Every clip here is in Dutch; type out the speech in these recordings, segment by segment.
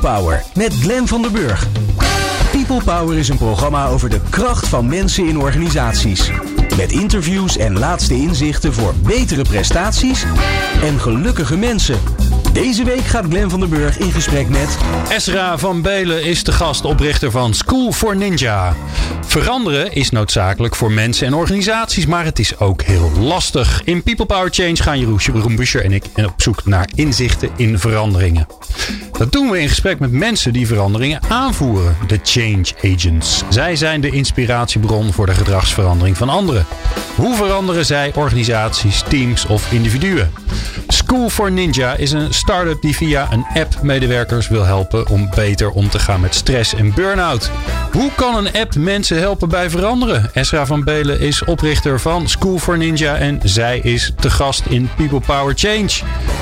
Power met Glenn van der Burg. People Power is een programma over de kracht van mensen in organisaties. Met interviews en laatste inzichten voor betere prestaties en gelukkige mensen. Deze week gaat Glenn van der Burg in gesprek met... Esra van Belen is de gast, oprichter van School for Ninja. Veranderen is noodzakelijk voor mensen en organisaties, maar het is ook heel lastig. In People Power Change gaan Jeroen Buscher en ik op zoek naar inzichten in veranderingen. Dat doen we in gesprek met mensen die veranderingen aanvoeren, de change agents. Zij zijn de inspiratiebron voor de gedragsverandering van anderen. Hoe veranderen zij organisaties, teams of individuen? School for Ninja is een start-up die via een app medewerkers wil helpen om beter om te gaan met stress en burn-out. Hoe kan een app mensen helpen bij veranderen? Esra van Belen is oprichter van School for Ninja en zij is te gast in People Power Change.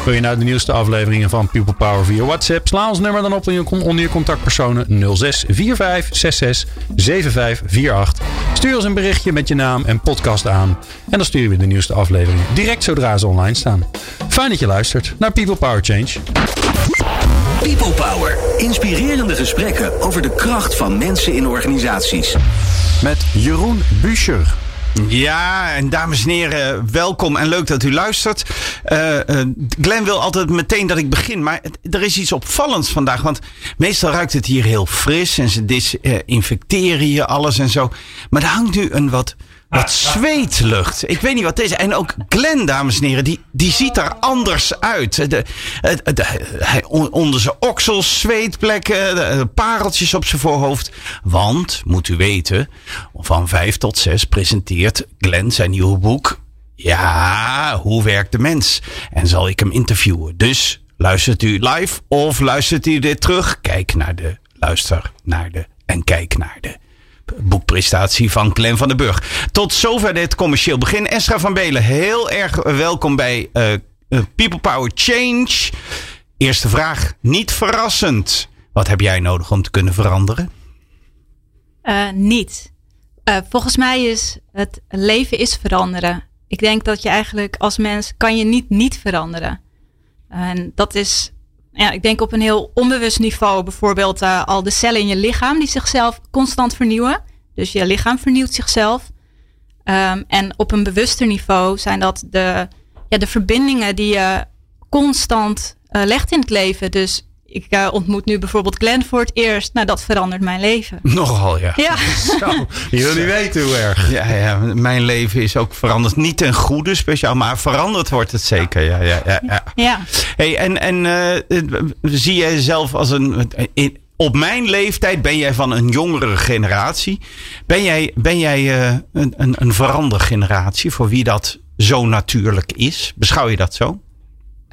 Wil je nou de nieuwste afleveringen van People Power via WhatsApp? Sla ons nummer dan op onder je contactpersonen 06 45 66 7548. Stuur ons een berichtje met je naam en podcast aan. En dan sturen we de nieuwste aflevering direct zodra ze online staan. Fijn dat je luistert naar People Power Change. People Power. Inspirerende gesprekken over de kracht van mensen in organisaties. Met Jeroen Buescher. Ja, en dames en heren, welkom en leuk dat u luistert. Uh, uh, Glenn wil altijd meteen dat ik begin, maar er is iets opvallends vandaag. Want meestal ruikt het hier heel fris en ze desinfecteren hier alles en zo. Maar er hangt nu een wat wat zweetlucht. Ik weet niet wat het is. En ook Glenn, dames en heren, die, die ziet er anders uit. De, de, onder zijn oksels, zweetplekken, pareltjes op zijn voorhoofd. Want, moet u weten, van vijf tot zes presenteert Glenn zijn nieuwe boek. Ja, hoe werkt de mens? En zal ik hem interviewen. Dus luistert u live of luistert u dit terug? Kijk naar de, luister naar de en kijk naar de boekprestatie van Glenn van den Burg. Tot zover dit commercieel begin. Esra van Belen, heel erg welkom bij uh, People Power Change. Eerste vraag, niet verrassend. Wat heb jij nodig om te kunnen veranderen? Uh, niet. Volgens mij is het leven is veranderen. Ik denk dat je eigenlijk als mens kan je niet niet veranderen. En dat is ja, ik denk op een heel onbewust niveau bijvoorbeeld uh, al de cellen in je lichaam die zichzelf constant vernieuwen. Dus je lichaam vernieuwt zichzelf. Um, en op een bewuster niveau zijn dat de, ja, de verbindingen die je constant uh, legt in het leven. Dus ik uh, ontmoet nu bijvoorbeeld Glenn voor het eerst. Nou, dat verandert mijn leven. Nogal, ja. Ja. Zo, jullie weten hoe erg. Ja, ja, mijn leven is ook veranderd. Niet ten goede speciaal, maar veranderd wordt het zeker. Ja, ja, ja. ja. ja. Hey, en en uh, zie jij jezelf als een... In, op mijn leeftijd ben jij van een jongere generatie. Ben jij, ben jij uh, een, een, een verandergeneratie voor wie dat zo natuurlijk is? Beschouw je dat zo?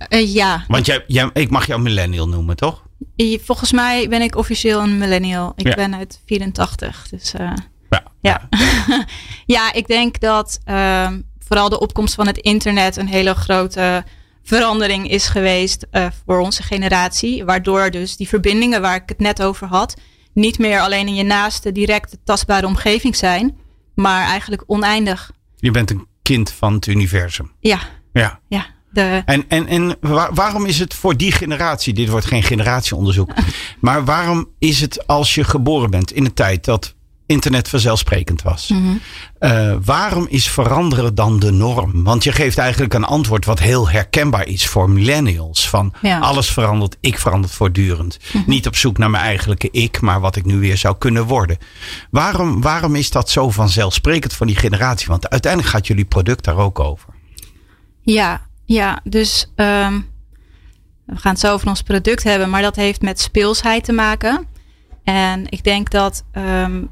Uh, ja. Want jij, jij, ik mag jou millennial noemen, toch? Volgens mij ben ik officieel een millennial. Ik ja. ben uit 84. Dus uh, ja. Ja. ja, ik denk dat uh, vooral de opkomst van het internet een hele grote verandering is geweest uh, voor onze generatie. Waardoor dus die verbindingen waar ik het net over had, niet meer alleen in je naaste directe tastbare omgeving zijn, maar eigenlijk oneindig. Je bent een kind van het universum. Ja. Ja. Ja. De... En, en, en waar, waarom is het voor die generatie, dit wordt geen generatieonderzoek, maar waarom is het als je geboren bent in een tijd dat internet vanzelfsprekend was. Mhm. Mm -hmm. uh, waarom is veranderen dan de norm? Want je geeft eigenlijk een antwoord wat heel herkenbaar is voor millennials. Van ja. alles verandert, ik verandert voortdurend. Mhm. Mm -hmm. Niet op zoek naar mijn eigenlijke ik, maar wat ik nu weer zou kunnen worden. Waarom, waarom is dat zo vanzelfsprekend van die generatie? Want uiteindelijk gaat jullie product daar ook over. Ja, ja dus um, we gaan het zo over ons product hebben, maar dat heeft met speelsheid te maken. En ik denk dat um,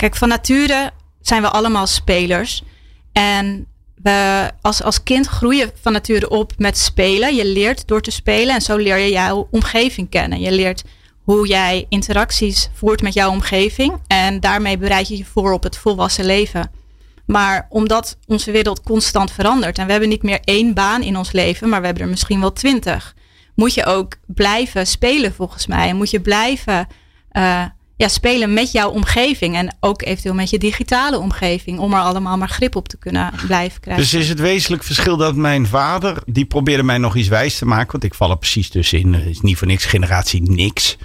Kijk, van nature zijn we allemaal spelers. En we als, als kind groeien van nature op met spelen. Je leert door te spelen en zo leer je jouw omgeving kennen. Je leert hoe jij interacties voert met jouw omgeving. En daarmee bereid je je voor op het volwassen leven. Maar omdat onze wereld constant verandert en we hebben niet meer één baan in ons leven, maar we hebben er misschien wel twintig, moet je ook blijven spelen volgens mij. En moet je blijven uh, ja, spelen met jouw omgeving. En ook eventueel met je digitale omgeving. Om er allemaal maar grip op te kunnen blijven krijgen. Dus is het wezenlijk verschil dat mijn vader, die probeerde mij nog iets wijs te maken. Want ik val er precies tussenin. Is niet voor niks, generatie niks.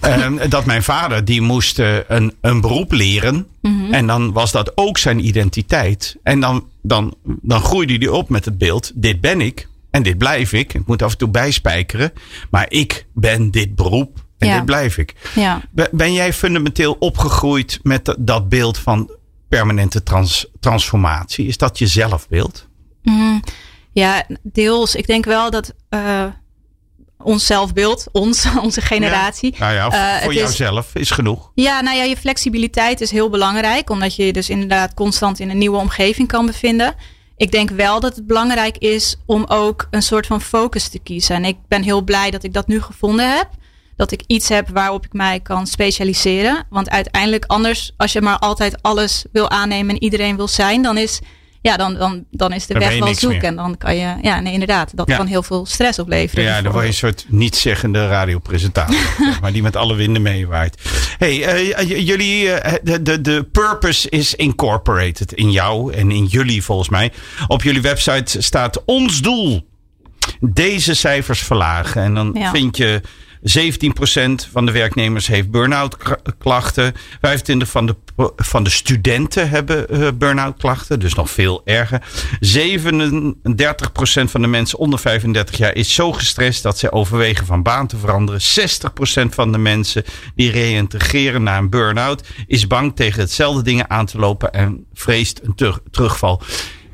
Oh. dat mijn vader, die moest uh, een, een beroep leren. Mhm. En dan was dat ook zijn identiteit. En dan, dan, dan groeide hij op met het beeld, dit ben ik. En dit blijf ik. Ik moet af en toe bijspijkeren. Maar ik ben dit beroep. En ja. dit blijf ik. Ja. Ben jij fundamenteel opgegroeid met dat beeld van permanente trans transformatie? Is dat je zelfbeeld? Mm, ja, deels. Ik denk wel dat uh, ons zelfbeeld, ons, onze generatie. Ja. Nou ja, uh, voor jouzelf is, is genoeg. Ja, nou ja, je flexibiliteit is heel belangrijk. Omdat je je dus inderdaad constant in een nieuwe omgeving kan bevinden. Ik denk wel dat het belangrijk is om ook een soort van focus te kiezen. En ik ben heel blij dat ik dat nu gevonden heb dat ik iets heb waarop ik mij kan specialiseren. Want uiteindelijk anders, als je maar altijd alles wil aannemen en iedereen wil zijn, dan is, ja, dan, dan, dan is de weg wel zoek. En dan kan je, ja, nee, inderdaad, dat kan heel veel stress opleveren. Ja, dan word je een soort niet-zeggende radiopresentator, maar die met alle winden meewaait. hey, uh, jullie, uh, de, de, de purpose is incorporated in jou en in jullie volgens mij. Op jullie website staat ons doel. Deze cijfers verlagen. En dan vind je 17% van de werknemers heeft burn-out klachten. 25% van de, van de studenten hebben uh, burn-out klachten. Dus nog veel erger. 37% van de mensen onder 35 jaar is zo gestrest dat ze overwegen van baan te veranderen. 60% van de mensen die reïntegreren na een burn-out is bang tegen hetzelfde dingen aan te lopen en vreest een terugval.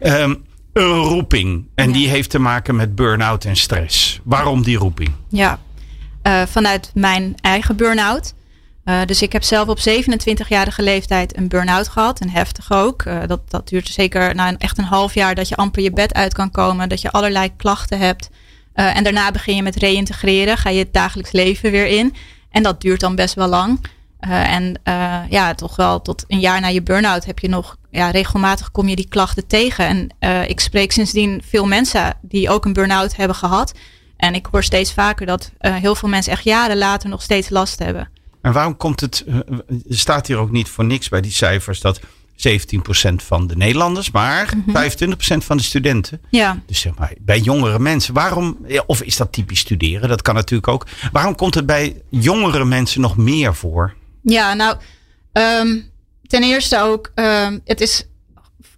Um, een roeping. En die heeft te maken met burn-out en stress. Waarom die roeping? Ja, uh, vanuit mijn eigen burn-out. Uh, dus ik heb zelf op 27-jarige leeftijd een burn-out gehad. En heftig ook. Uh, dat, dat duurt zeker een, echt een half jaar dat je amper je bed uit kan komen. Dat je allerlei klachten hebt. en daarna begin je met reïntegreren. Ga je het dagelijks leven weer in. En dat duurt dan best wel lang. en ja, toch wel tot een jaar na je burn-out heb je nog... Ja, regelmatig kom je die klachten tegen. En ik spreek sindsdien veel mensen die ook een burn-out hebben gehad... En ik hoor steeds vaker dat uh, heel veel mensen echt jaren later nog steeds last hebben. En waarom komt het, uh, staat hier ook niet voor niks bij die cijfers dat 17% van de Nederlanders, maar mm -hmm. 25% van de studenten. Ja. Dus zeg maar, bij jongere mensen, waarom, of is dat typisch studeren? Dat kan natuurlijk ook. Waarom komt het bij jongere mensen nog meer voor? Ja, nou, um, ten eerste ook, um, het is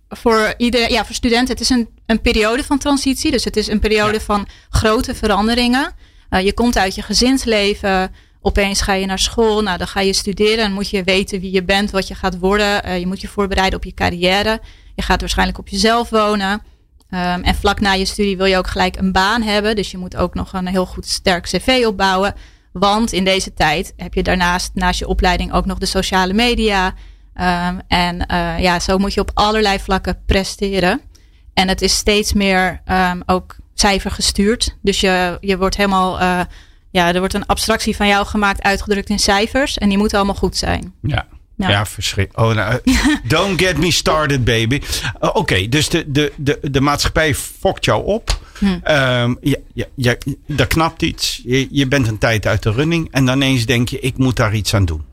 voor iedereen, ja, voor studenten, het is een, een periode van transitie. Dus het is een periode van grote veranderingen. Uh, je komt uit je gezinsleven. Opeens ga je naar school. Nou, dan ga je studeren. En moet je weten wie je bent, wat je gaat worden. Uh, je moet je voorbereiden op je carrière. Je gaat waarschijnlijk op jezelf wonen. Um, en vlak na je studie wil je ook gelijk een baan hebben. Dus je moet ook nog een heel goed sterk cv opbouwen. Want in deze tijd heb je daarnaast, naast je opleiding, ook nog de sociale media. Um, en uh, ja, zo moet je op allerlei vlakken presteren. En het is steeds meer um, ook cijfergestuurd. Dus je, je wordt helemaal, uh, ja, er wordt een abstractie van jou gemaakt, uitgedrukt in cijfers. En die moeten allemaal goed zijn. Ja. Ja, ja verschrikkelijk. Oh, nou, eh, don't get me started, baby. Uh, Oké, okay, dus de, de, de, de maatschappij fokt jou op. Hm. Um, ja, ja, ja, daar knapt iets. Je, je bent een tijd uit de running. En dan ineens denk je, ik moet daar iets aan doen.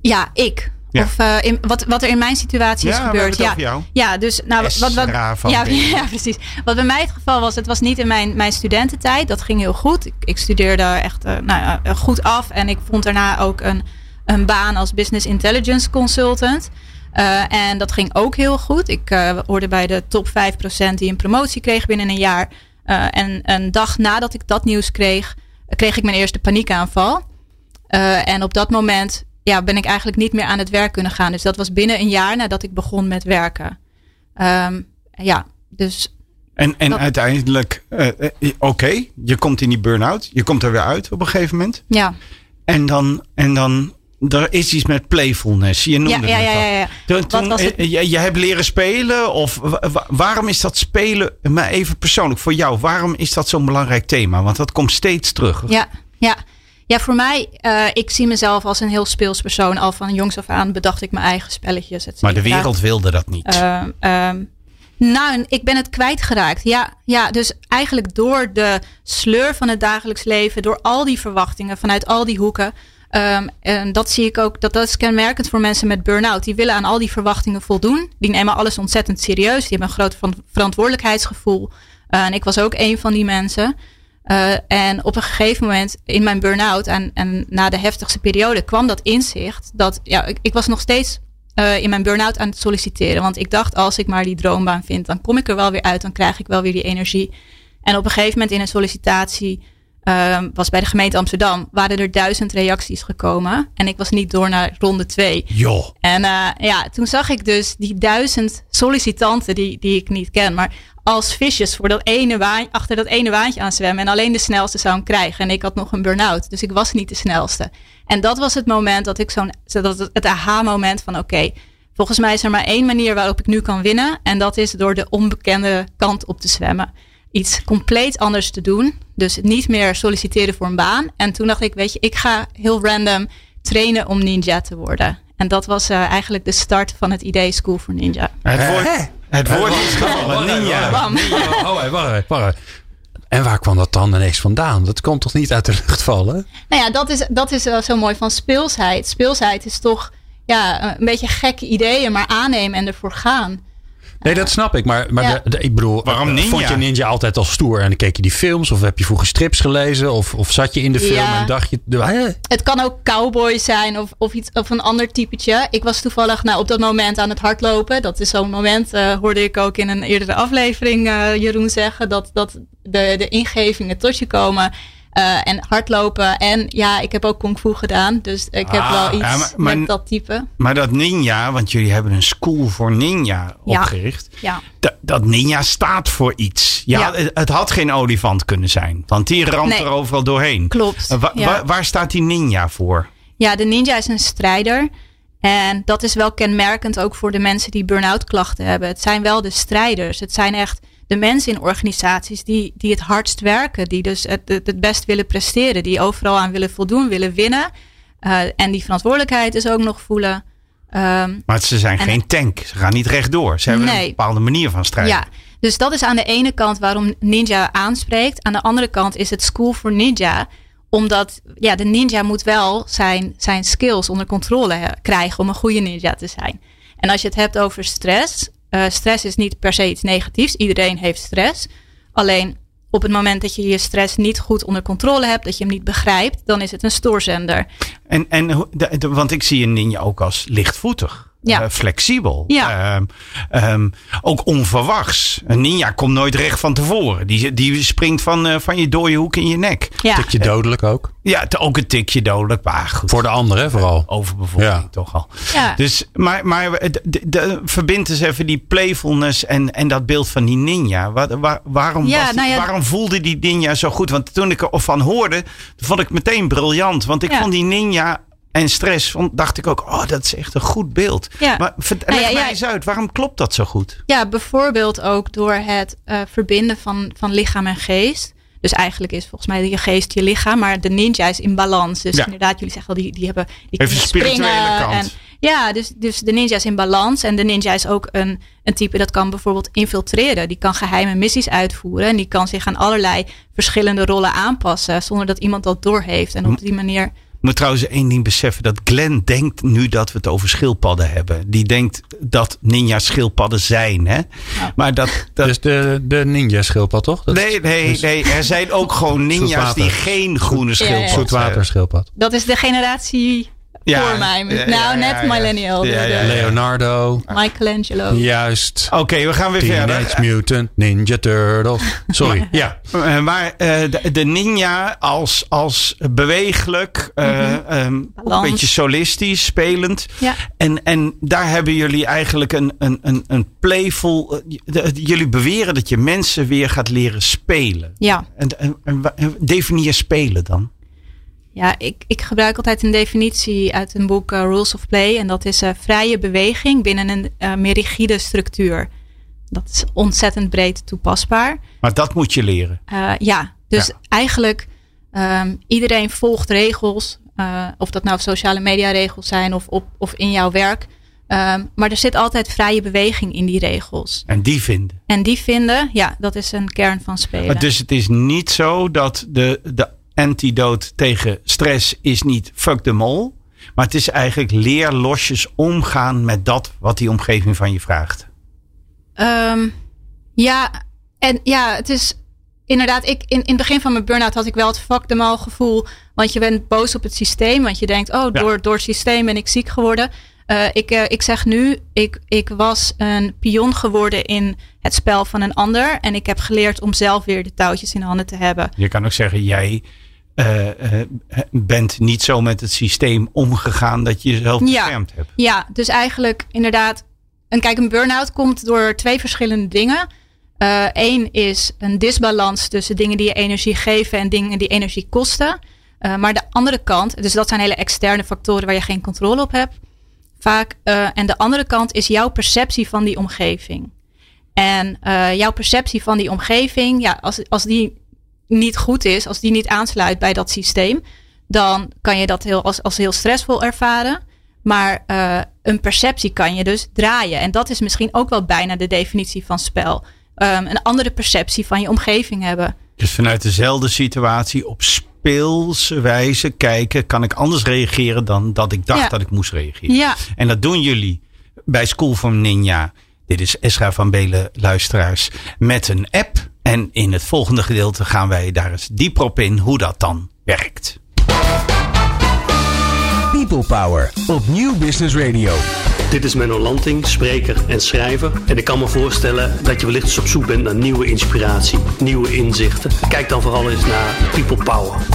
Ja, ik. Of uh, in, wat, wat er in mijn situatie is gebeurd. Ja, ja, dus nou, wat, wat, ja, ja, precies. Wat bij mij het geval was, het was niet in mijn, mijn studententijd. Dat ging heel goed. Ik, ik studeerde echt uh, nou, uh, goed af. En ik vond daarna ook een, een baan als business intelligence consultant. en dat ging ook heel goed. Ik hoorde bij de top 5% die een promotie kreeg binnen een jaar. en een dag nadat ik dat nieuws kreeg, kreeg ik mijn eerste paniekaanval. en op dat moment ja, ben ik eigenlijk niet meer aan het werk kunnen gaan. Dus dat was binnen een jaar nadat ik begon met werken. Um, ja, dus. En, en uiteindelijk, uh, oké, okay, je komt in die burn-out. Je komt er weer uit op een gegeven moment. Ja. En dan, en dan er is iets met playfulness. Je noemde ja, ja, ja, ja, ja. Toen, toen, je, je, hebt leren spelen. Of waarom is dat spelen, maar even persoonlijk voor jou, waarom is dat zo'n belangrijk thema? Want dat komt steeds terug. Ja, ja. Ja, voor mij, uh, ik zie mezelf als een heel speels persoon. Al van jongs af aan bedacht ik mijn eigen spelletjes. Maar de wereld wilde dat niet. Uh, um, nou, ik ben het kwijtgeraakt. Ja, ja, dus eigenlijk door de sleur van het dagelijks leven, door al die verwachtingen vanuit al die hoeken, Um, en dat zie ik ook, dat, dat is kenmerkend voor mensen met burn-out. Die willen aan al die verwachtingen voldoen. Die nemen alles ontzettend serieus. Die hebben een groot verantwoordelijkheidsgevoel. Uh, en ik was ook een van die mensen. Uh, en op een gegeven moment in mijn burn-out en, en na de heftigste periode kwam dat inzicht dat ja, ik, ik was nog steeds uh, in mijn burn-out aan het solliciteren. Want ik dacht, als ik maar die droombaan vind, dan kom ik er wel weer uit, dan krijg ik wel weer die energie. En op een gegeven moment in een sollicitatie uh, was bij de gemeente Amsterdam, waren er duizend reacties gekomen. En ik was niet door naar ronde twee. Joh. En uh, ja, toen zag ik dus die duizend sollicitanten die, die ik niet ken. Maar als visjes voor dat ene waan, achter dat ene waantje aan zwemmen. En alleen de snelste zou hem krijgen. En ik had nog een burn-out. Dus ik was niet de snelste. En dat was het moment dat ik zo'n, dat het aha-moment van oké, volgens mij is er maar één manier waarop ik nu kan winnen. En dat is door de onbekende kant op te zwemmen. Iets compleet anders te doen. Dus niet meer solliciteren voor een baan. En toen dacht ik, weet je, ik ga heel random trainen om ninja te worden. En dat was uh, eigenlijk de start van het idee School for Ninja. Het woord, het woord is gevallen, ninja. Oh, wacht, wacht. En waar kwam dat dan ineens vandaan? Dat komt toch niet uit de lucht vallen? Nou ja, dat is, dat is zo mooi van speelsheid. Speelsheid is toch ja, een beetje gekke ideeën, maar aannemen en ervoor gaan. Nee, dat snap ik. Maar, maar Ja. de, de- ik bedoel, Waarom eh, ninja? vond je ninja altijd al stoer? En dan keek je die films? Of heb je vroeger strips gelezen? Of, of zat je in de film Ja. en dacht je... de-? Het kan ook cowboy zijn of, of, iets, of een ander typetje. Ik was toevallig nou, op dat moment aan het hardlopen. Dat is zo'n moment, eh, hoorde ik ook in een eerdere aflevering eh, Jeroen zeggen. Dat, dat de, de ingevingen tot je komen. Eh, en hardlopen. En ja, ik heb ook kung fu gedaan. Dus ik heb Ah, wel iets ja, maar- maar- met dat type. Maar dat ninja, want jullie hebben een school voor ninja Ja. opgericht. Ja. Dat, dat ninja staat voor iets. Ja, Ja. Het, het had geen olifant kunnen zijn. Want die ramt Nee. er overal doorheen. Klopt, wa- ja. wa- waar staat die ninja voor? Ja, de ninja is een strijder. En dat is wel kenmerkend ook voor de mensen die burn-out klachten hebben. Het zijn wel de strijders. Het zijn echt de mensen in organisaties die, die het hardst werken. Die dus het, het, het best willen presteren. Die overal aan willen voldoen, willen winnen. Eh, en die verantwoordelijkheid dus ook nog voelen. Ehm, Maar ze zijn En- geen tank. Ze gaan niet rechtdoor. Ze hebben Nee. een bepaalde manier van strijden. ja, dus dat is aan de ene kant waarom ninja aanspreekt. Aan de andere kant is het school voor ninja. Omdat ja, de ninja moet wel zijn, zijn skills onder controle krijgen om een goede ninja te zijn. En als je het hebt over stress. Eh, stress is niet per se iets negatiefs. Iedereen heeft stress. Alleen op het moment dat je je stress niet goed onder controle hebt, dat je hem niet begrijpt, dan is het een stoorzender. En, en, want ik zie een ninja ook als lichtvoetig. Ja. eh, flexibel. Ja. Ehm, ehm, ook onverwachts. Een ninja komt nooit recht van tevoren. Die, die springt van, eh, van je dode hoek in je nek. Ja, Tikje dodelijk ook. Ja, het- ook een tikje dodelijk. Maar goed. Voor de anderen vooral. Overbevolking Ja. toch al. ja. Dus, maar, maar de, de, de- verbind eens even die playfulness en, en dat beeld van die ninja. Waar, waar- waarom, Ja, was die- nou ja- waarom voelde die ninja zo goed? Want toen ik ervan hoorde, vond ik meteen briljant. Want ik Ja. vond die ninja en stress, dacht ik ook, oh, dat is echt een goed beeld. Ja. Maar Nou leg ja, mij ja. eens uit, waarom klopt dat zo goed? Ja, bijvoorbeeld ook door het eh, verbinden van, van lichaam en geest. Dus eigenlijk is volgens mij je geest je lichaam, maar de ninja is in balans. Dus inderdaad, jullie zeggen al, die, die hebben die Even spirituele kant. En, ja, dus, dus de ninja is in balans. En de ninja is ook een, een type dat kan bijvoorbeeld infiltreren. Die kan geheime missies uitvoeren. En die kan zich aan allerlei verschillende rollen aanpassen. Zonder dat iemand dat doorheeft. En op die manier. Ik moet trouwens één ding beseffen. Dat Glenn denkt nu dat we het over schildpadden hebben. Die denkt dat ninja schildpadden zijn. Hè? Maar dat, dat, Dus de, de ninja schildpad toch? Dat Nee, nee, dus- nee. Er zijn ook gewoon ninja's Zoetwater. die geen groene schildpad ja. hebben. Zoetwater schildpad. Dat is de generatie Ja, voor mij. ja, nou, ja, net millennial. Leonardo. Michelangelo. Juist. Oké, we gaan weer Teenage verder. Mutant Ninja Turtles. Sorry. Ja. Eh, maar eh, de, de ninja als, als bewegelijk, eh, ehm, ook een beetje solistisch, spelend. Ja. En, en daar hebben jullie eigenlijk een, een, een, een playful... de- jullie beweren dat je mensen weer gaat leren spelen. Ja. En, en, en definieer spelen dan. Ja, ik, ik gebruik altijd een definitie uit een boek eh, Rules of Play. En dat is eh, vrije beweging binnen een eh, meer rigide structuur. Dat is ontzettend breed toepasbaar. Maar dat moet je leren. Ja, dus Ja. eigenlijk ehm, iedereen volgt regels. of dat nou sociale media regels zijn of, op, of in jouw werk. Ehm, maar er zit altijd vrije beweging in die regels. En die vinden. En die vinden, ja, dat is een kern van spelen. Dus het is niet zo dat de, de antidote tegen stress is niet fuck the mol. Maar het is eigenlijk leer losjes omgaan met dat wat die omgeving van je vraagt. Um, ja, en ja, het is inderdaad, ik, in, in het begin van mijn burn-out had ik wel het fuck them all gevoel. Want je bent boos op het systeem. Want je denkt, oh, door, door het systeem ben ik ziek geworden. Uh, ik, uh, ik zeg nu, ik, ik was een pion geworden in het spel van een ander. En ik heb geleerd om zelf weer de touwtjes in handen te hebben. Je kan ook zeggen, jij uh, bent niet zo met het systeem omgegaan dat je jezelf beschermd ja, hebt. Ja, dus eigenlijk inderdaad. En kijk, een burn-out komt door twee verschillende dingen. Eén is een disbalans tussen dingen die je energie geven en dingen die energie kosten. maar de andere kant, dus dat zijn hele externe factoren waar je geen controle op hebt vaak. En de andere kant is jouw perceptie van die omgeving. En jouw perceptie van die omgeving, ja, als, als die niet goed is, als die niet aansluit bij dat systeem, dan kan je dat heel, als, als heel stressvol ervaren. Maar uh, een perceptie kan je dus draaien. En dat is misschien ook wel bijna de definitie van spel. Um, een andere perceptie van je omgeving hebben. Dus vanuit dezelfde situatie op speelse wijze kijken, kan ik anders reageren dan dat ik dacht dat ik moest reageren. Ja. En dat doen jullie bij School from Ninja. Dit is Esra van Belen, luisteraars, met een app. En in het volgende gedeelte gaan wij daar eens dieper op in hoe dat dan werkt. People Power op Nieuw Business Radio. Dit is Menno Lanting, spreker en schrijver. En ik kan me voorstellen dat je wellicht eens op zoek bent naar nieuwe inspiratie, nieuwe inzichten. Kijk dan vooral eens naar People Power.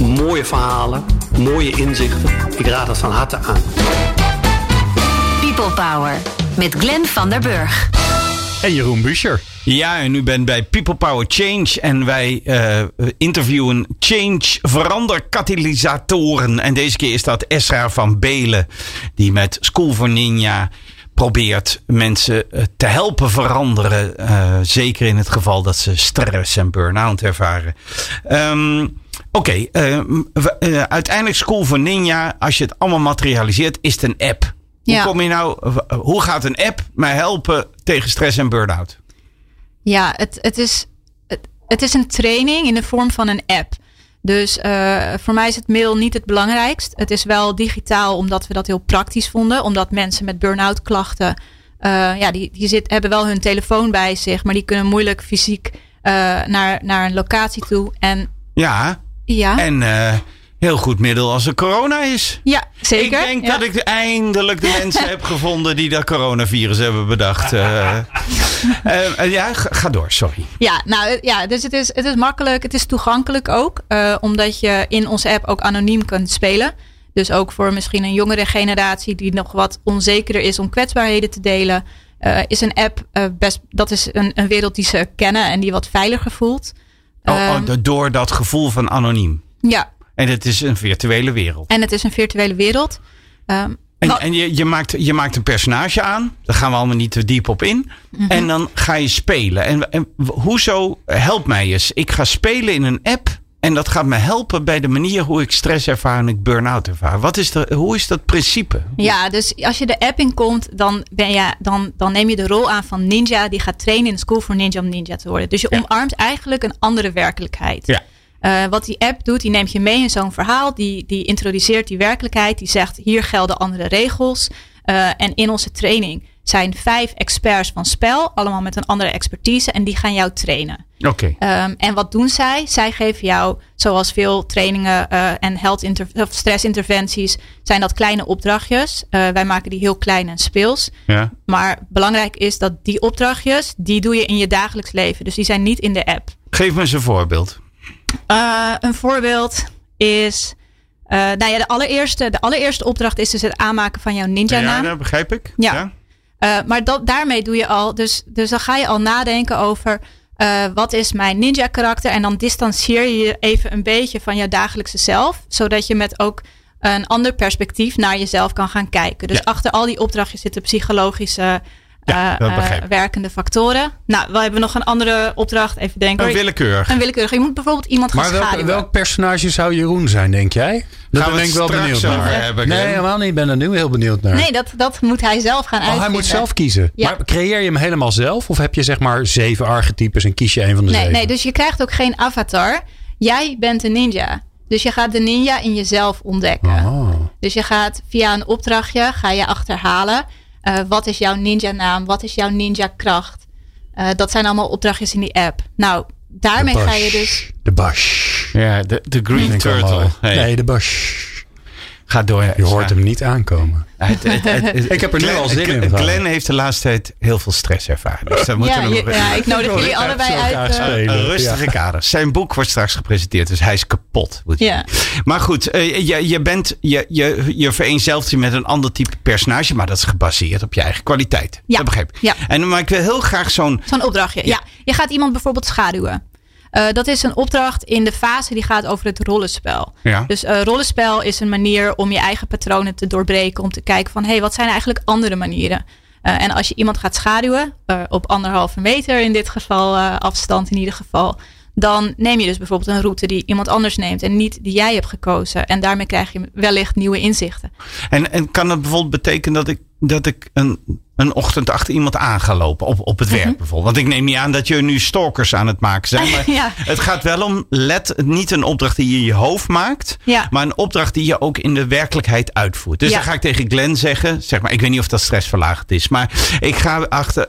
Mooie verhalen, mooie inzichten. Ik raad het van harte aan. People Power met Glenn van der Burg. En Jeroen Buscher. Ja, en u bent bij People Power Change en wij uh, interviewen change veranderkatalysatoren. En deze keer is dat Esra van Belen, die met School for Ninja probeert mensen uh, te helpen veranderen. Uh, zeker in het geval dat ze stress en burn-out ervaren. Um, Oké, okay, uiteindelijk School for Ninja, als je het allemaal materialiseert, is het een app. Hoe, Ja. kom je nou, hoe gaat een app mij helpen tegen stress en burn-out? Ja, het, het, is, het, het is een training in de vorm van een app. Dus uh, voor mij is het mail niet het belangrijkst. Het is wel digitaal, omdat we dat heel praktisch vonden. Omdat mensen met burn-out klachten, uh, ja, die, die zit, hebben wel hun telefoon bij zich, maar die kunnen moeilijk fysiek uh, naar, naar een locatie toe. En Ja, ja, en heel goed middel als er corona is. ja zeker. Ik denk ja. dat ik eindelijk de mensen heb gevonden die dat coronavirus hebben bedacht. Uh, uh, ja, ga door, sorry. Ja, nou ja, dus het is, het is makkelijk, het is toegankelijk ook. Uh, omdat je in onze app ook anoniem kunt spelen. Dus ook voor misschien een jongere generatie die nog wat onzekerder is om kwetsbaarheden te delen. Uh, is een app best, dat is een, een wereld die ze kennen en die wat veiliger voelt. Oh, oh, door dat gevoel van anoniem. Ja. En het is een virtuele wereld. En het is een virtuele wereld. Um, en, en je, je, maakt, je maakt een personage aan. Daar gaan we allemaal niet te diep op in. -hmm. En dan ga je spelen. En, en hoezo, help mij eens. Ik ga spelen in een app. En dat gaat me helpen bij de manier hoe ik stress ervaar en ik burn-out ervaar. Wat is de, hoe is dat principe? Ja, dus als je de app inkomt, dan, ben je, dan, dan neem je de rol aan van ninja. Die gaat trainen in de School for Ninja om ninja te worden. Dus je ja. omarmt eigenlijk een andere werkelijkheid. Ja. Uh, wat die app doet, die neemt je mee in zo'n verhaal. Die, die introduceert die werkelijkheid. Die zegt, hier gelden andere regels. Uh, en in onze training zijn vijf experts van spel. Allemaal met een andere expertise. En die gaan jou trainen. Oké. Okay. Um, en wat doen zij? Zij geven jou, zoals veel trainingen uh, en health of stressinterventies, zijn dat kleine opdrachtjes. Uh, wij maken die heel klein en speels. Ja. Maar belangrijk is dat die opdrachtjes, die doe je in je dagelijks leven. Dus die zijn niet in de app. Geef me eens een voorbeeld. Uh, een voorbeeld is. Uh, nou ja, de allereerste, de allereerste opdracht is dus het aanmaken van jouw ninja-naam. Ja, dat begrijp ik. Ja. ja. Uh, maar dat, daarmee doe je al. Dus, dus dan ga je al nadenken over. wat is mijn ninja-karakter? En dan distancieer je je even een beetje van jouw dagelijkse zelf. Zodat je met ook een ander perspectief naar jezelf kan gaan kijken. Dus ja. achter al die opdrachtjes zitten psychologische. Ja, uh, uh, werkende factoren. Nou, we hebben nog een andere opdracht. Even denken. Een willekeurig. Een willekeurig. Je moet bijvoorbeeld iemand gaan maar welk, schaduwen. welk personage zou Jeroen zijn, denk jij? Dat Gaan we ben ik wel benieuwd naar. Hebben, nee, helemaal niet. Ik ben er nu heel benieuwd naar. Nee, dat, dat moet hij zelf gaan oh, uitvinden. hij moet zelf kiezen. Ja. Maar creëer je hem helemaal zelf? Of heb je zeg maar zeven archetypes en kies je een van de nee, zeven? Nee, dus je krijgt ook geen avatar. jij bent een ninja. Dus je gaat de ninja in jezelf ontdekken. Oh. Dus je gaat via een opdrachtje, ga je achterhalen. Eh, wat is jouw ninja naam? Wat is jouw ninja kracht? Eh, dat zijn allemaal opdrachtjes in die app. Nou, daarmee ga je dus... De Bush. Ja, de, de Green Turtle. Hey, Nee, de Bush. Ga door. Je hoort hem niet aankomen. Het- het- het- het- Ik heb er nu Glenn- al zin in, Glenn- heeft de laatste tijd heel veel stress ervaren. Dus daar moeten Ja, we je- nog- ja, ik nodig jullie allebei uit. eh, spelen. Een rustige kader. Zijn boek wordt straks gepresenteerd, dus hij is kapot. Ja. Maar goed, eh, je, je, bent, je, je, je vereenzelvigt je met een ander type personage, maar dat is gebaseerd op je eigen kwaliteit. Ja. Dat begrijp ik. Ja. En, maar ik wil heel graag zo'n. Zo'n opdrachtje. Ja. je gaat iemand bijvoorbeeld schaduwen. Eh, dat is een opdracht in de fase die gaat over het rollenspel. Ja. Dus eh, rollenspel is een manier om je eigen patronen te doorbreken. Om te kijken van, hé, hey, wat zijn eigenlijk andere manieren? Eh, en als je iemand gaat schaduwen, op anderhalve meter in dit geval, afstand in ieder geval. Dan neem je dus bijvoorbeeld een route die iemand anders neemt. En niet die jij hebt gekozen. En daarmee krijg je wellicht nieuwe inzichten. En, en kan dat bijvoorbeeld betekenen dat ik, dat ik een, een ochtend achter iemand aan ga lopen? Op, op het Mhm. werk bijvoorbeeld. Want ik neem niet aan dat je nu stalkers aan het maken zijn. Maar Ja. het gaat wel om, let, niet een opdracht die je in je hoofd maakt. Ja. Maar een opdracht die je ook in de werkelijkheid uitvoert. Dus Ja. dan ga ik tegen Glenn zeggen. Zeg maar, ik weet niet of dat stressverlagend is. Maar ik ga achter.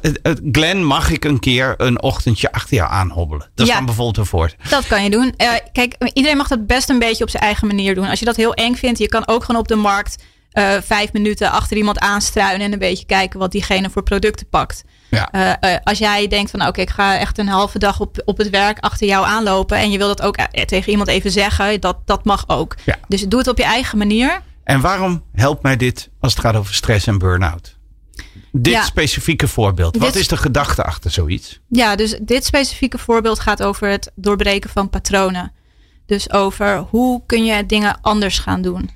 Glenn, mag ik een keer een ochtendje achter jou aanhobbelen? Dat is Ja. dan bijvoorbeeld een voort. Dat kan je doen. Eh, kijk, iedereen mag dat best een beetje op zijn eigen manier doen. Als je dat heel eng vindt, je kan ook gewoon op de markt eh, vijf minuten achter iemand aanstruinen en een beetje kijken wat diegene voor producten pakt. Ja. Eh, eh, als jij denkt van oké, ik ga echt een halve dag op, op het werk achter jou aanlopen en je wil dat ook tegen iemand even zeggen, dat, dat mag ook. Ja. Dus doe het op je eigen manier. En waarom helpt mij dit als het gaat over stress en burn-out? Dit Ja. specifieke voorbeeld. Wat is de gedachte achter zoiets? Ja, dus dit specifieke voorbeeld gaat over het doorbreken van patronen. Dus over hoe kun je dingen anders gaan doen.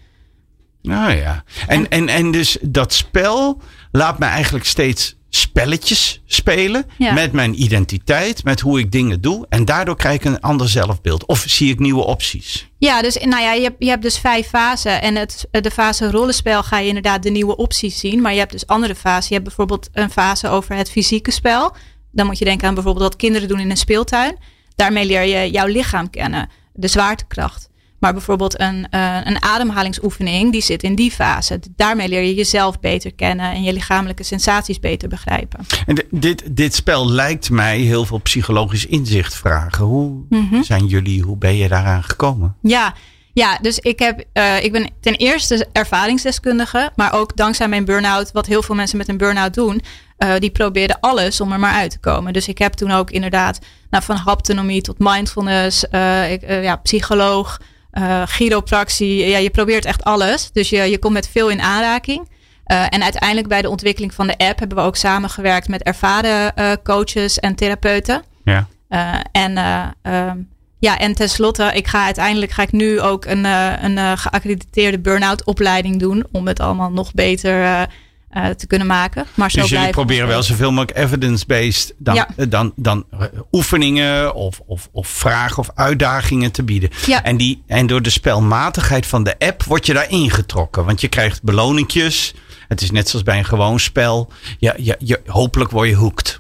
Nou ja. En, en, en dus dat spel laat me eigenlijk steeds spelletjes spelen. Ja. Met mijn identiteit, met hoe ik dingen doe. En daardoor krijg ik een ander zelfbeeld. Of zie ik nieuwe opties. Ja, dus nou ja, je hebt, je hebt dus vijf fasen. En het, de fase rollenspel ga je inderdaad de nieuwe opties zien. Maar je hebt dus andere fasen. Je hebt bijvoorbeeld een fase over het fysieke spel. Dan moet je denken aan bijvoorbeeld wat kinderen doen in een speeltuin. Daarmee leer je jouw lichaam kennen, de zwaartekracht. Maar bijvoorbeeld een, eh, een ademhalingsoefening, die zit in die fase. Daarmee leer je jezelf beter kennen en je lichamelijke sensaties beter begrijpen. En di- dit, dit spel lijkt mij heel veel psychologisch inzicht vragen. Hoe Mhm. zijn jullie, hoe ben je daaraan gekomen? Ja, ja dus ik, heb, eh, ik ben ten eerste ervaringsdeskundige, maar ook dankzij mijn burn-out, wat heel veel mensen met een burn-out doen, eh, die probeerden alles om er maar uit te komen. Dus ik heb toen ook inderdaad nou, van haptonomie tot mindfulness, ik, ja, psycholoog, eh chiropractie. Ja, je probeert echt alles. Dus je, je komt met veel in aanraking. Eh, en uiteindelijk bij de ontwikkeling van de app hebben we ook samengewerkt met ervaren eh, coaches en therapeuten. Ja. En, eh, ehm, ja, en tenslotte, ik ga uiteindelijk ga ik nu ook een, een geaccrediteerde burn-out opleiding doen. Om het allemaal nog beter eh, te kunnen maken. Maar zo Dus jullie proberen wel zoveel mogelijk evidence-based dan, Ja. eh, dan, dan eh, oefeningen of, of, of vragen of uitdagingen te bieden. Ja. En, die, en door de spelmatigheid van de app word je daar ingetrokken. Want je krijgt beloningjes. Het is net zoals bij een gewoon spel. Ja, ja, je, hopelijk word je hooked.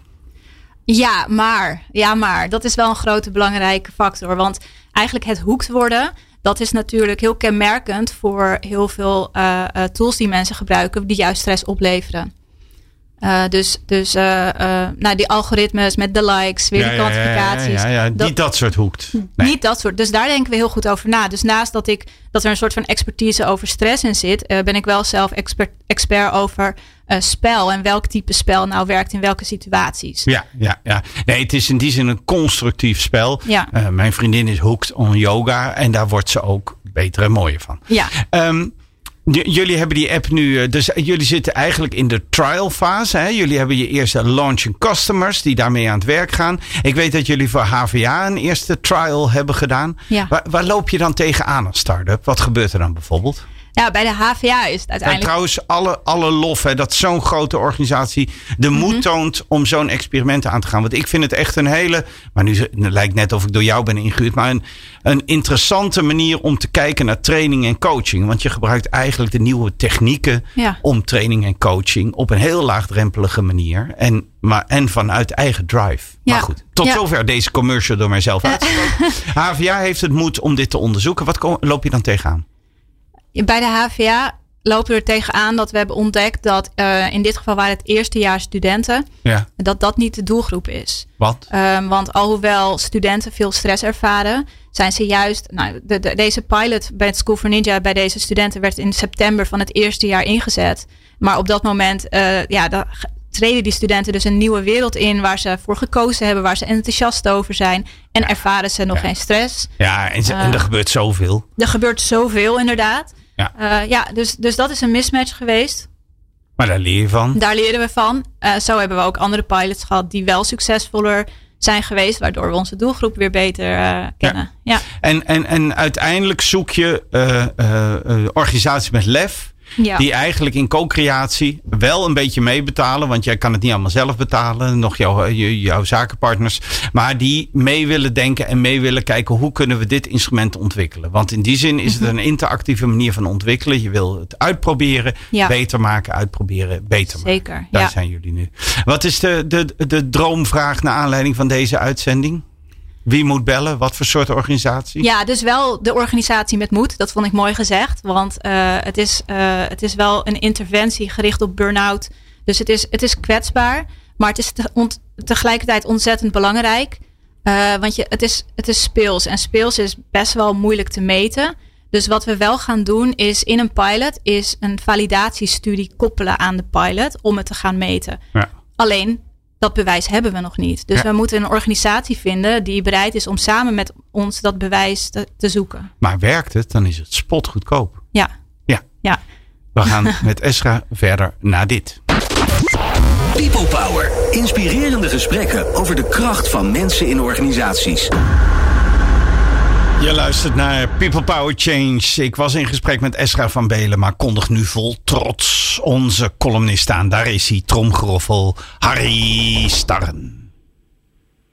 Ja, maar, ja, maar dat is wel een grote belangrijke factor. Want eigenlijk het hoekt worden, dat is natuurlijk heel kenmerkend voor heel veel eh, eh, tools die mensen gebruiken, die juist stress opleveren. Eh, dus dus eh, nou, die algoritmes met de likes, weer de kwantificaties. Ja, ja, ja. Dat- Niet dat soort hoekt. Nee. Niet dat soort. Dus daar denken we heel goed over na. Dus naast dat, ik, dat er een soort van expertise over stress in zit, ben ik wel zelf expert, expert over eh, spel en welk type spel nou werkt in welke situaties. Ja, ja, ja. Nee, het is in die zin een constructief spel. Ja. Eh, mijn vriendin is hooked on yoga. En daar wordt ze ook beter en mooier van. Ja. Ehm, jullie hebben die app nu, eh, dus jullie zitten eigenlijk in de trial fase. Hè? Jullie hebben je eerste launching customers die daarmee aan het werk gaan. Ik weet dat jullie voor HVA een eerste trial hebben gedaan. Ja. Waar, waar loop je dan tegenaan als start-up? Wat gebeurt er dan bijvoorbeeld? Ja, bij de HVA is het En uiteindelijk. trouwens, alle, alle lof hè, dat zo'n grote organisatie de moed Mhm. toont om zo'n experiment aan te gaan. Want ik vind het echt een hele, maar nu het lijkt net of ik door jou ben ingehuurd, maar een, een interessante manier om te kijken naar training en coaching. Want je gebruikt eigenlijk de nieuwe technieken Ja. om training en coaching op een heel laagdrempelige manier. En, maar, en vanuit eigen drive. Ja. Maar goed, tot Ja. zover deze commercial door mijzelf uitgesproken. HVA heeft het moed om dit te onderzoeken. Wat ko- loop je dan tegenaan? Bij de HVA lopen we er tegenaan dat we hebben ontdekt dat eh, in dit geval waren het eerstejaars studenten, Ja. dat dat niet de doelgroep is. Wat? Ehm, want alhoewel studenten veel stress ervaren, zijn ze juist. Nou, de, de- deze pilot bij het School for Ninja bij deze studenten werd in september van het eerste jaar ingezet. Maar op dat moment, eh, ja, dan treden die studenten dus een nieuwe wereld in waar ze voor gekozen hebben, waar ze enthousiast over zijn en ervaren ze nog geen stress. Ja, en, ze- en er Eh. gebeurt zoveel. Er gebeurt zoveel inderdaad. Ja. Eh, ja, dus, dus dat is een mismatch geweest. Maar daar leer je van. Daar leren we van. Eh, zo hebben we ook andere pilots gehad die wel succesvoller zijn geweest, waardoor we onze doelgroep weer beter eh, kennen. Ja. En, en, en uiteindelijk zoek je organisaties met lef. Ja. Die eigenlijk in co-creatie wel een beetje meebetalen. Want jij kan het niet allemaal zelf betalen. Nog jouw, je- jouw zakenpartners. Maar die mee willen denken en mee willen kijken. Hoe kunnen we dit instrument ontwikkelen? Want in die zin is het Mhm. een interactieve manier van ontwikkelen. Je wil het uitproberen. Ja. Beter maken. Uitproberen. Beter maken. Zeker. Daar Ja. zijn jullie nu. Wat is de, de, de droomvraag naar aanleiding van deze uitzending? Wie moet bellen? Wat voor soort organisatie? ja, dus wel de organisatie met moed. Dat vond ik mooi gezegd. Want eh, het, is, eh, het is wel een interventie gericht op burn-out. Dus het is, het is kwetsbaar. Maar het is te- ont- tegelijkertijd ontzettend belangrijk. Eh, want je, het, is, het is speels. En speels is best wel moeilijk te meten. Dus wat we wel gaan doen is in een pilot... is een validatiestudie koppelen aan de pilot... om het te gaan meten. Ja. Alleen dat bewijs hebben we nog niet. Dus Ja. we moeten een organisatie vinden die bereid is om samen met ons dat bewijs te, te zoeken. Maar werkt het, dan is het spotgoedkoop. Ja. Ja. Ja. We gaan met Esra verder naar dit. People Power. Inspirerende gesprekken over de kracht van mensen in organisaties. Je luistert naar People Power Change. Ik was in gesprek met Esra van Belen, maar kondig nu vol trots onze columnist aan. Daar is hij, tromgeroffel, Harry Starren.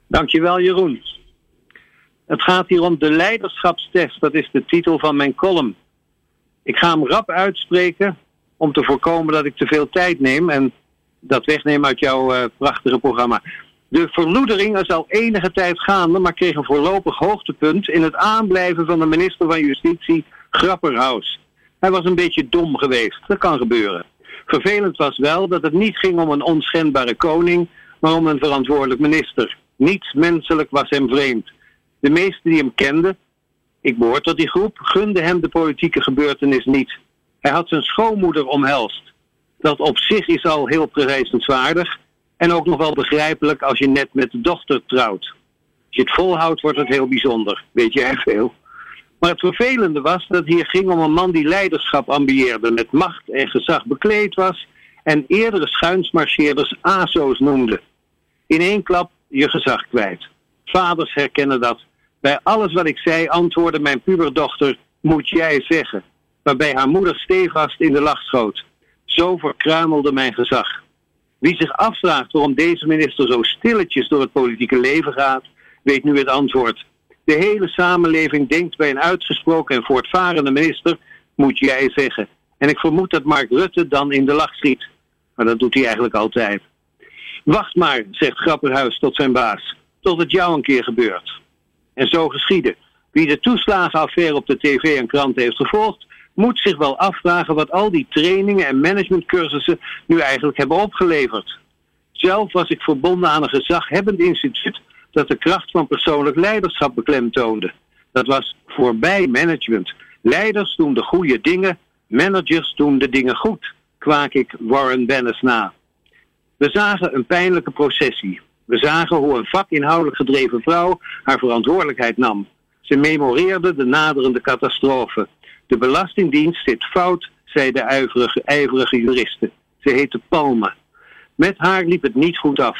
Dankjewel, Jeroen. Het gaat hier om de leiderschapstest. Dat is de titel van mijn column. Ik ga hem rap uitspreken om te voorkomen dat ik te veel tijd neem en dat wegneem uit jouw eh, prachtige programma. De verloedering is al enige tijd gaande, maar kreeg een voorlopig hoogtepunt in het aanblijven van de minister van Justitie, Grapperhaus. Hij was een beetje dom geweest. Dat kan gebeuren. Vervelend was wel dat het niet ging om een onschendbare koning, maar om een verantwoordelijk minister. Niets menselijk was hem vreemd. De meesten die hem kenden, ik behoor tot die groep, gunden hem de politieke gebeurtenis niet. Hij had zijn schoonmoeder omhelst. Dat op zich is al heel prijzenswaardig en ook nog wel begrijpelijk als je net met de dochter trouwt. Als je het volhoudt, wordt het heel bijzonder. Weet jij veel. Maar het vervelende was dat hier ging om een man die leiderschap ambieerde, met macht en gezag bekleed was en eerdere schuinsmarcheerders ASO's noemde. In één klap je gezag kwijt. Vaders herkennen dat. Bij alles wat ik zei antwoordde mijn puberdochter, moet jij zeggen. Waarbij haar moeder stevast in de lach schoot. Zo verkruimelde mijn gezag. Wie zich afvraagt waarom deze minister zo stilletjes door het politieke leven gaat, weet nu het antwoord. De hele samenleving denkt bij een uitgesproken en voortvarende minister, moet jij zeggen. En ik vermoed dat Mark Rutte dan in de lach schiet. Maar dat doet hij eigenlijk altijd. Wacht maar, zegt Grapperhuis tot zijn baas, tot het jou een keer gebeurt. En zo geschiedde. Wie de toeslagenaffaire op de tv en krant heeft gevolgd, moet zich wel afvragen wat al die trainingen en managementcursussen nu eigenlijk hebben opgeleverd. Zelf was ik verbonden aan een gezaghebbend instituut dat de kracht van persoonlijk leiderschap beklemtoonde. Dat was voorbij management. Leiders doen de goede dingen, managers doen de dingen goed, kwaak ik Warren Bennis na. We zagen een pijnlijke processie. We zagen hoe een vakinhoudelijk gedreven vrouw haar verantwoordelijkheid nam. Ze memoreerde de naderende catastrofe. De Belastingdienst zit fout, zei de ijverige, ijverige juriste. Ze heette Palme. Met haar liep het niet goed af.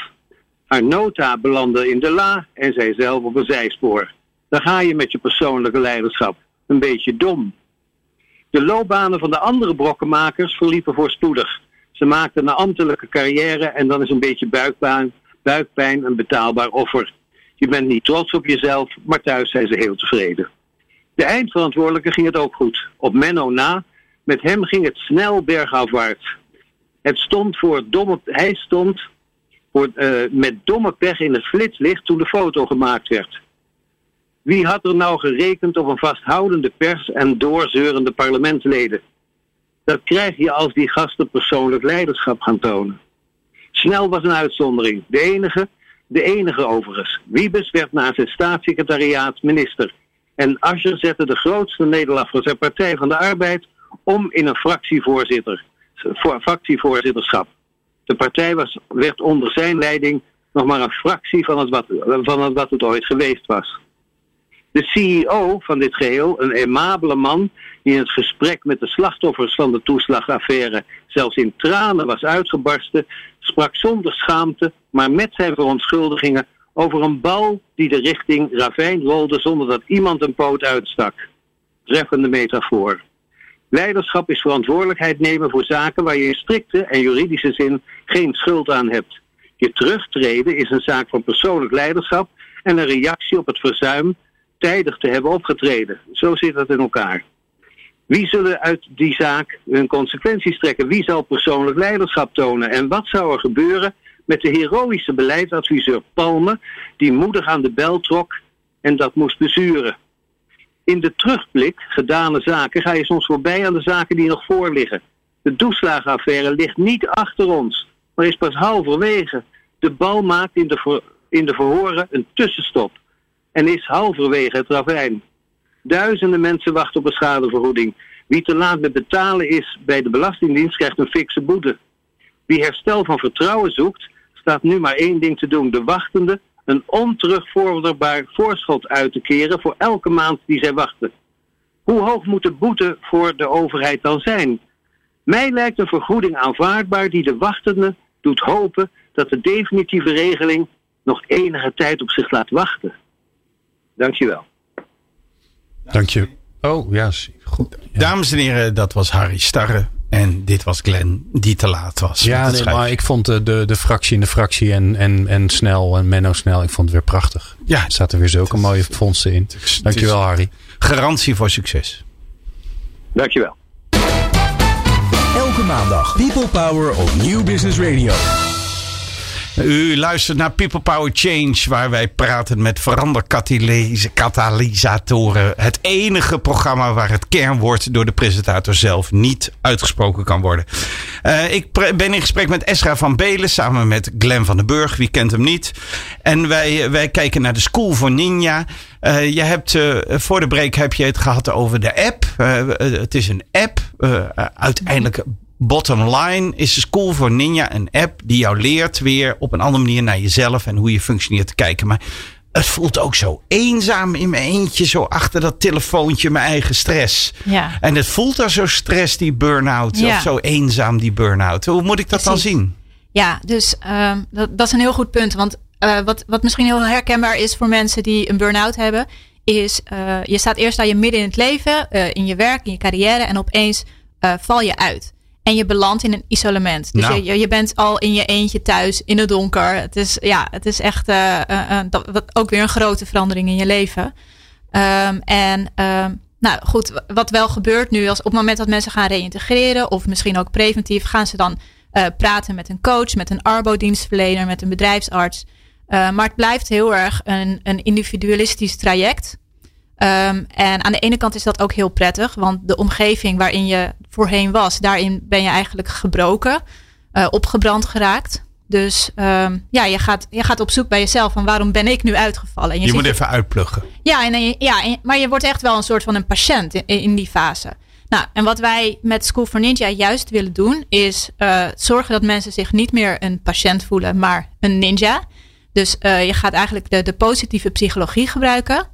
Haar nota belandde in de la en zij zelf op een zijspoor. Daar ga je met je persoonlijke leiderschap. Een beetje dom. De loopbanen van de andere brokkenmakers verliepen voorspoedig. Ze maakten een ambtelijke carrière en dan is een beetje buikpijn, buikpijn een betaalbaar offer. Je bent niet trots op jezelf, maar thuis zijn ze heel tevreden. De eindverantwoordelijke ging het ook goed. Op Menno na, met hem ging het snel bergafwaarts. Het stond voor domme, hij stond voor, uh, met domme pech in het flitslicht toen de foto gemaakt werd. Wie had er nou gerekend op een vasthoudende pers en doorzeurende parlementsleden? Dat krijg je als die gasten persoonlijk leiderschap gaan tonen. Snel was een uitzondering. De enige, de enige overigens. Wiebes werd na zijn staatssecretariaat minister. En Ascher zette de grootste nederlaag van zijn Partij van de Arbeid om in een fractievoorzitter, fractievoorzitterschap. De partij was, werd onder zijn leiding nog maar een fractie van het, wat, van het wat het ooit geweest was. De CEO van dit geheel, een aimabele man die in het gesprek met de slachtoffers van de toeslagaffaire zelfs in tranen was uitgebarsten, sprak zonder schaamte, maar met zijn verontschuldigingen over een bal die de richting ravijn rolde zonder dat iemand een poot uitstak. Treffende metafoor. Leiderschap is verantwoordelijkheid nemen voor zaken waar je in strikte en juridische zin geen schuld aan hebt. Je terugtreden is een zaak van persoonlijk leiderschap en een reactie op het verzuim tijdig te hebben opgetreden. Zo zit het in elkaar. Wie zullen uit die zaak hun consequenties trekken? Wie zal persoonlijk leiderschap tonen? En wat zou er gebeuren met de heroïsche beleidsadviseur Palme, die moedig aan de bel trok en dat moest bezuren? In de terugblik, gedane zaken, ga je soms voorbij aan de zaken die nog voor liggen. De toeslagenaffaire ligt niet achter ons, maar is pas halverwege. De bal maakt in de, in de verhoren een tussenstop en is halverwege het ravijn. Duizenden mensen wachten op een schadevergoeding. Wie te laat met betalen is bij de Belastingdienst krijgt een fikse boete. Wie herstel van vertrouwen zoekt, staat nu maar één ding te doen. De wachtende een onterugvorderbaar voorschot uit te keren voor elke maand die zij wachten. Hoe hoog moet de boete voor de overheid dan zijn? Mij lijkt een vergoeding aanvaardbaar die de wachtende doet hopen dat de definitieve regeling nog enige tijd op zich laat wachten. Dankjewel. Dank je. Oh, ja, goed. Dames en heren, dat was Harry Starre. En dit was Glenn die te laat was. Ja, nee, maar ik vond de, de, de fractie in de fractie en, en, en Snel en Menno Snel, ik vond het weer prachtig. Ja. Er zaten weer zulke mooie fondsen in. Dankjewel, Harry. Garantie voor succes. Dankjewel. Elke maandag People Power op New Business Radio. U luistert naar People Power Change, waar wij praten met veranderkatalysatoren. Het enige programma waar het kernwoord door de presentator zelf niet uitgesproken kan worden. Uh, ik ben in gesprek met Esra van Belen samen met Glenn van den Burg. Wie kent hem niet? En wij, wij kijken naar de School for Ninja. Uh, je hebt, uh, voor de break heb je het gehad over de app. het is een app. uiteindelijk Bottom line is de School for Ninja een app die jou leert weer op een andere manier naar jezelf en hoe je functioneert te kijken. Maar het voelt ook zo eenzaam in mijn eentje, zo achter dat telefoontje, mijn eigen stress. Ja. En het voelt als zo stress, die burn-out, of zo eenzaam, die burn-out. Hoe moet ik dat dan zien? Ja, dus uh, dat, dat, is een heel goed punt. Want uh, wat, wat misschien heel herkenbaar is voor mensen die een burn-out hebben, is uh, je staat eerst aan je midden in het leven, in je werk, in je carrière, en opeens val je uit. En je belandt in een isolement. Dus nou. je, je bent al in je eentje thuis in het donker. Het is, ja, het is echt uh, uh, dat, ook weer een grote verandering in je leven. Um, en um, nou goed, wat wel gebeurt nu, als op het moment dat mensen gaan reïntegreren, of misschien ook preventief, gaan ze dan uh, praten met een coach, met een arbodienstverlener, met een bedrijfsarts. maar het blijft heel erg een, een individualistisch traject. Um, en aan de ene kant is dat ook heel prettig, want de omgeving waarin je voorheen was, daarin ben je eigenlijk gebroken, uh, opgebrand geraakt. Dus um, ja, je gaat, je gaat op zoek bij jezelf van waarom ben ik nu uitgevallen. En je, je moet even uitpluggen. Ja, en, ja maar je wordt echt wel een soort van een patiënt in, in die fase. Nou, en wat wij met School for Ninja juist willen doen, is uh, zorgen dat mensen zich niet meer een patiënt voelen, maar een ninja. Dus uh, je gaat eigenlijk de, de positieve psychologie gebruiken.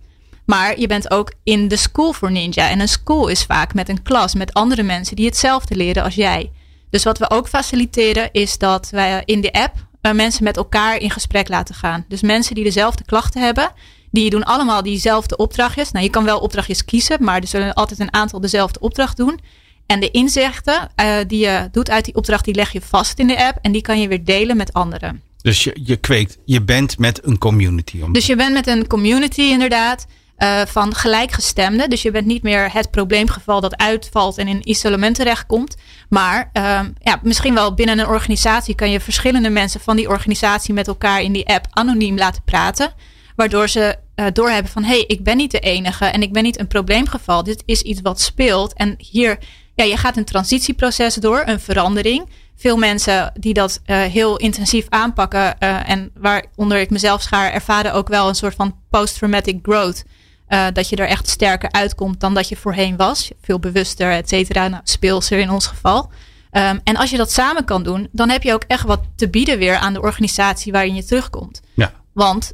Maar je bent ook in de school voor ninja. En een school is vaak met een klas, met andere mensen die hetzelfde leren als jij. Dus wat we ook faciliteren is dat wij in de app uh, mensen met elkaar in gesprek laten gaan. Dus mensen die dezelfde klachten hebben, Die doen allemaal diezelfde opdrachtjes. Nou, je kan wel opdrachtjes kiezen, maar er zullen altijd een aantal dezelfde opdracht doen. En de inzichten uh, die je doet uit die opdracht, die leg je vast in de app. En die kan je weer delen met anderen. Dus je, je kweekt, je bent met een community. Om... Dus je bent met een community inderdaad. Uh, van gelijkgestemden. Dus je bent niet meer het probleemgeval dat uitvalt en in isolement terechtkomt. Maar uh, ja, misschien wel binnen een organisatie kan je verschillende mensen van die organisatie met elkaar in die app anoniem laten praten. Waardoor ze uh, doorhebben van hé, hey, ik ben niet de enige en ik ben niet een probleemgeval. Dit is iets wat speelt. En hier, ja, je gaat een transitieproces door, een verandering. Veel mensen die dat uh, heel intensief aanpakken en waaronder ik mezelf schaar, ervaren ook wel een soort van post-traumatic growth. Uh, dat je er echt sterker uitkomt dan dat je voorheen was. Veel bewuster, et cetera. Nou, speelser in ons geval. Um, en als je dat samen kan doen, dan heb je ook echt wat te bieden weer aan de organisatie waarin je terugkomt. Ja. Want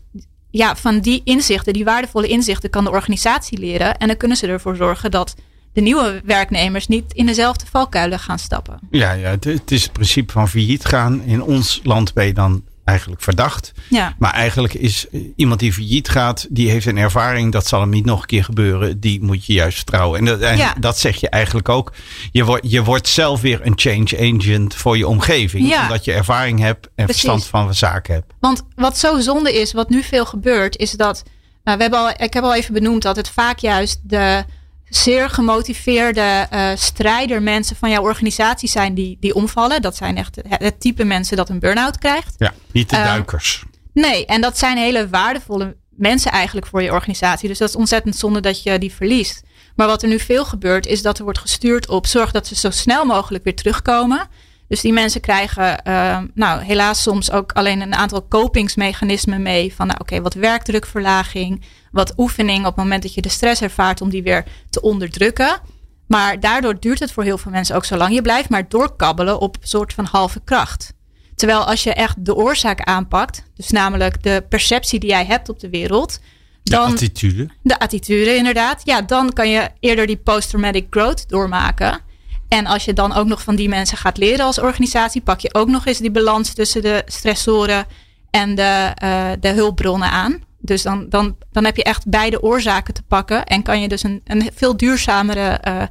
ja, van die inzichten, die waardevolle inzichten, kan de organisatie leren. En dan kunnen ze ervoor zorgen dat de nieuwe werknemers niet in dezelfde valkuilen gaan stappen. Ja, ja het, het is het principe van failliet gaan. In ons land ben je dan eigenlijk verdacht. Ja. Maar eigenlijk is iemand die failliet gaat, die heeft een ervaring, dat zal hem niet nog een keer gebeuren. Die moet je juist vertrouwen. En dat, en Ja. dat zeg je eigenlijk ook. Je wordt, je wordt zelf weer een change agent voor je omgeving. Ja. Omdat je ervaring hebt en Precies. verstand van zaken hebt. Want wat zo zonde is, wat nu veel gebeurt, is dat. Nou, we hebben al, ik heb al even benoemd dat het vaak juist de zeer gemotiveerde eh strijder mensen van jouw organisatie zijn die, die omvallen. Dat zijn echt het, type mensen dat een burn-out krijgt. Ja, niet de Eh, duikers. Nee, en dat zijn hele waardevolle mensen eigenlijk voor je organisatie. Dus dat is ontzettend zonde dat je die verliest. Maar wat er nu veel gebeurt, is dat er wordt gestuurd op zorg dat ze zo snel mogelijk weer terugkomen. Dus die mensen krijgen, eh, nou helaas soms ook alleen een aantal kopingsmechanismen mee. Van nou oké, wat werkdrukverlaging, wat oefening op het moment dat je de stress ervaart om die weer te onderdrukken. Maar daardoor duurt het voor heel veel mensen ook zo lang. Je blijft maar doorkabbelen op een soort van halve kracht. Terwijl als je echt de oorzaak aanpakt, dus namelijk de perceptie die jij hebt op de wereld, De dan attitude. de attitude inderdaad, ja, dan kan je eerder die post-traumatic growth doormaken. En als je dan ook nog van die mensen gaat leren als organisatie, pak je ook nog eens die balans tussen de stressoren en de, eh, de hulpbronnen aan. Dus dan, dan, dan heb je echt beide oorzaken te pakken en kan je dus een, een veel duurzamere eh,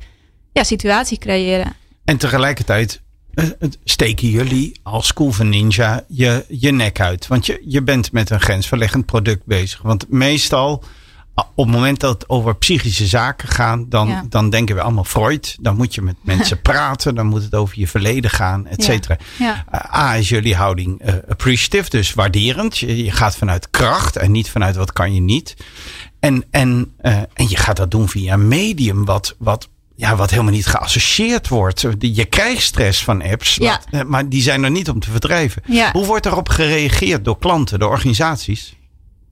ja, situatie creëren. En tegelijkertijd eh, steken jullie als School van Ninja je, je nek uit. Want je, je bent met een grensverleggend product bezig. Want meestal, op het moment dat het over psychische zaken gaat, dan, Ja. dan denken we allemaal Freud. Dan moet je met mensen praten. Dan moet het over je verleden gaan, et cetera. Ja. Eh, A is jullie houding eh, appreciative, dus waarderend. Je, je gaat vanuit kracht en niet vanuit wat kan je niet. En, en, eh, en je gaat dat doen via een medium wat, wat, ja, wat helemaal niet geassocieerd wordt. Je krijgt stress van apps, Ja. maar die zijn er niet om te verdrijven. Ja. Hoe wordt erop gereageerd door klanten, door organisaties?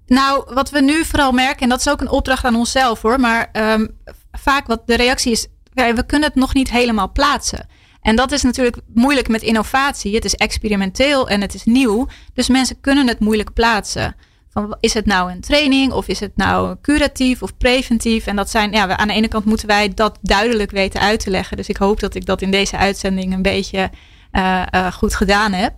Nou, wat we nu vooral merken, en dat is ook een opdracht aan onszelf hoor, maar ehm, vaak wat de reactie is, we kunnen het nog niet helemaal plaatsen. En dat is natuurlijk moeilijk met innovatie. Het is experimenteel en het is nieuw. Dus mensen kunnen het moeilijk plaatsen. Van, is het nou een training of is het nou curatief of preventief? En dat zijn, ja, aan de ene kant moeten wij dat duidelijk weten uit te leggen. Dus ik hoop dat ik dat in deze uitzending een beetje eh, eh, goed gedaan heb.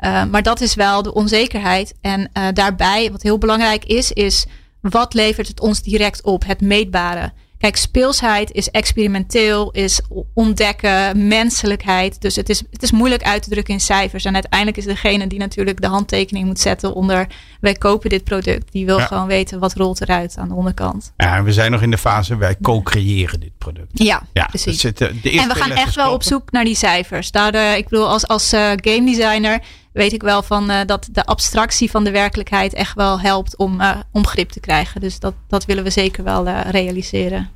Uh, maar dat is wel de onzekerheid. En uh, daarbij, wat heel belangrijk is, is wat levert het ons direct op? Het meetbare. Kijk, speelsheid is experimenteel, is ontdekken, menselijkheid. Dus het is, het is moeilijk uit te drukken in cijfers. En uiteindelijk is degene die natuurlijk de handtekening moet zetten onder wij kopen dit product, die wil Ja. gewoon weten wat rolt eruit aan de onderkant. Ja, we zijn nog in de fase, wij co-creëren dit product. Ja, Ja, precies. zit, eh, En we gaan echt wel op zoek naar die cijfers. Daar, eh, ik bedoel, als, als eh, game designer weet ik wel van eh, dat de abstractie van de werkelijkheid echt wel helpt om, eh, om grip te krijgen. Dus dat, dat willen we zeker wel eh, realiseren.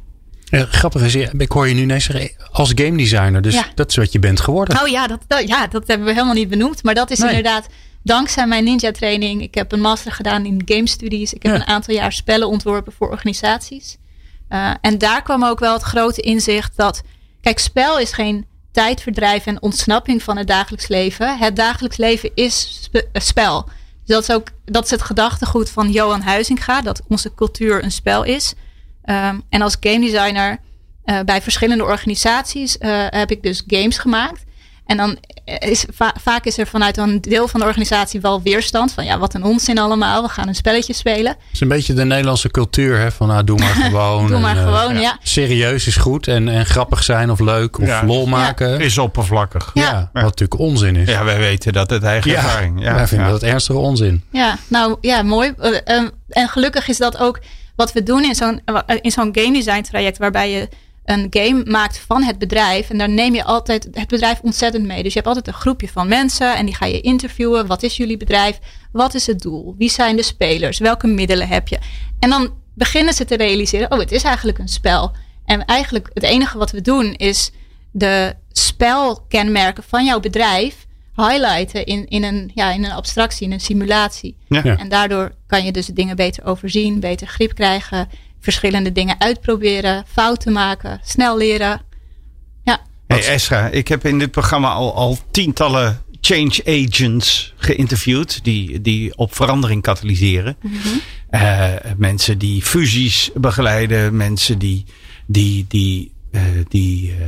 Eh, grappig is, ik hoor je nu ineens zeggen, als game designer. Dus Ja. dat is wat je bent geworden. Oh ja dat, dat, ja, dat hebben we helemaal niet benoemd. Maar dat is Nee. inderdaad dankzij mijn ninja training. Ik heb een master gedaan in game studies. Ik heb Ja. een aantal jaar spellen ontworpen voor organisaties. Uh, en daar kwam ook wel het grote inzicht dat, kijk, spel is geen tijdverdrijf en ontsnapping van het dagelijks leven. Het dagelijks leven is eh, spel. Dus dat is ook dat is het gedachtegoed van Johan Huizinga, dat onze cultuur een spel is. Um, en als game designer uh, bij verschillende organisaties uh, heb ik dus games gemaakt. En dan is va- vaak is er vanuit een deel van de organisatie wel weerstand. Van ja, wat een onzin allemaal. We gaan een spelletje spelen. Het is een beetje de Nederlandse cultuur. Hè? Van nou, doe maar gewoon. Doe maar En, eh, gewoon, ja. Serieus is goed. En, en grappig zijn of leuk of Ja. lol maken. Is oppervlakkig. Ja. Ja. wat natuurlijk onzin is. Ja, wij weten dat het eigen ervaring. Ja, wij vinden ja. dat ernstige onzin. Ja, nou ja, mooi. Eh, ehm, en gelukkig is dat ook wat we doen in zo'n, eh, in zo'n game design traject. Waarbij je een game maakt van het bedrijf. En daar neem je altijd het bedrijf ontzettend mee. Dus je hebt altijd een groepje van mensen. En die ga je interviewen. Wat is jullie bedrijf? Wat is het doel? Wie zijn de spelers? Welke middelen heb je? En dan beginnen ze te realiseren. Oh, het is eigenlijk een spel. En eigenlijk het enige wat we doen is de spelkenmerken van jouw bedrijf highlighten in, in, een, ja, in een abstractie, in een simulatie. Ja. En daardoor kan je dus dingen beter overzien, beter grip krijgen, verschillende dingen uitproberen, fouten maken, snel leren. Ja, Hey Esra, ik heb in dit programma al, al tientallen change agents geïnterviewd die, die op verandering katalyseren. Eh, mensen die fusies begeleiden, mensen die, die, die, eh, die, eh,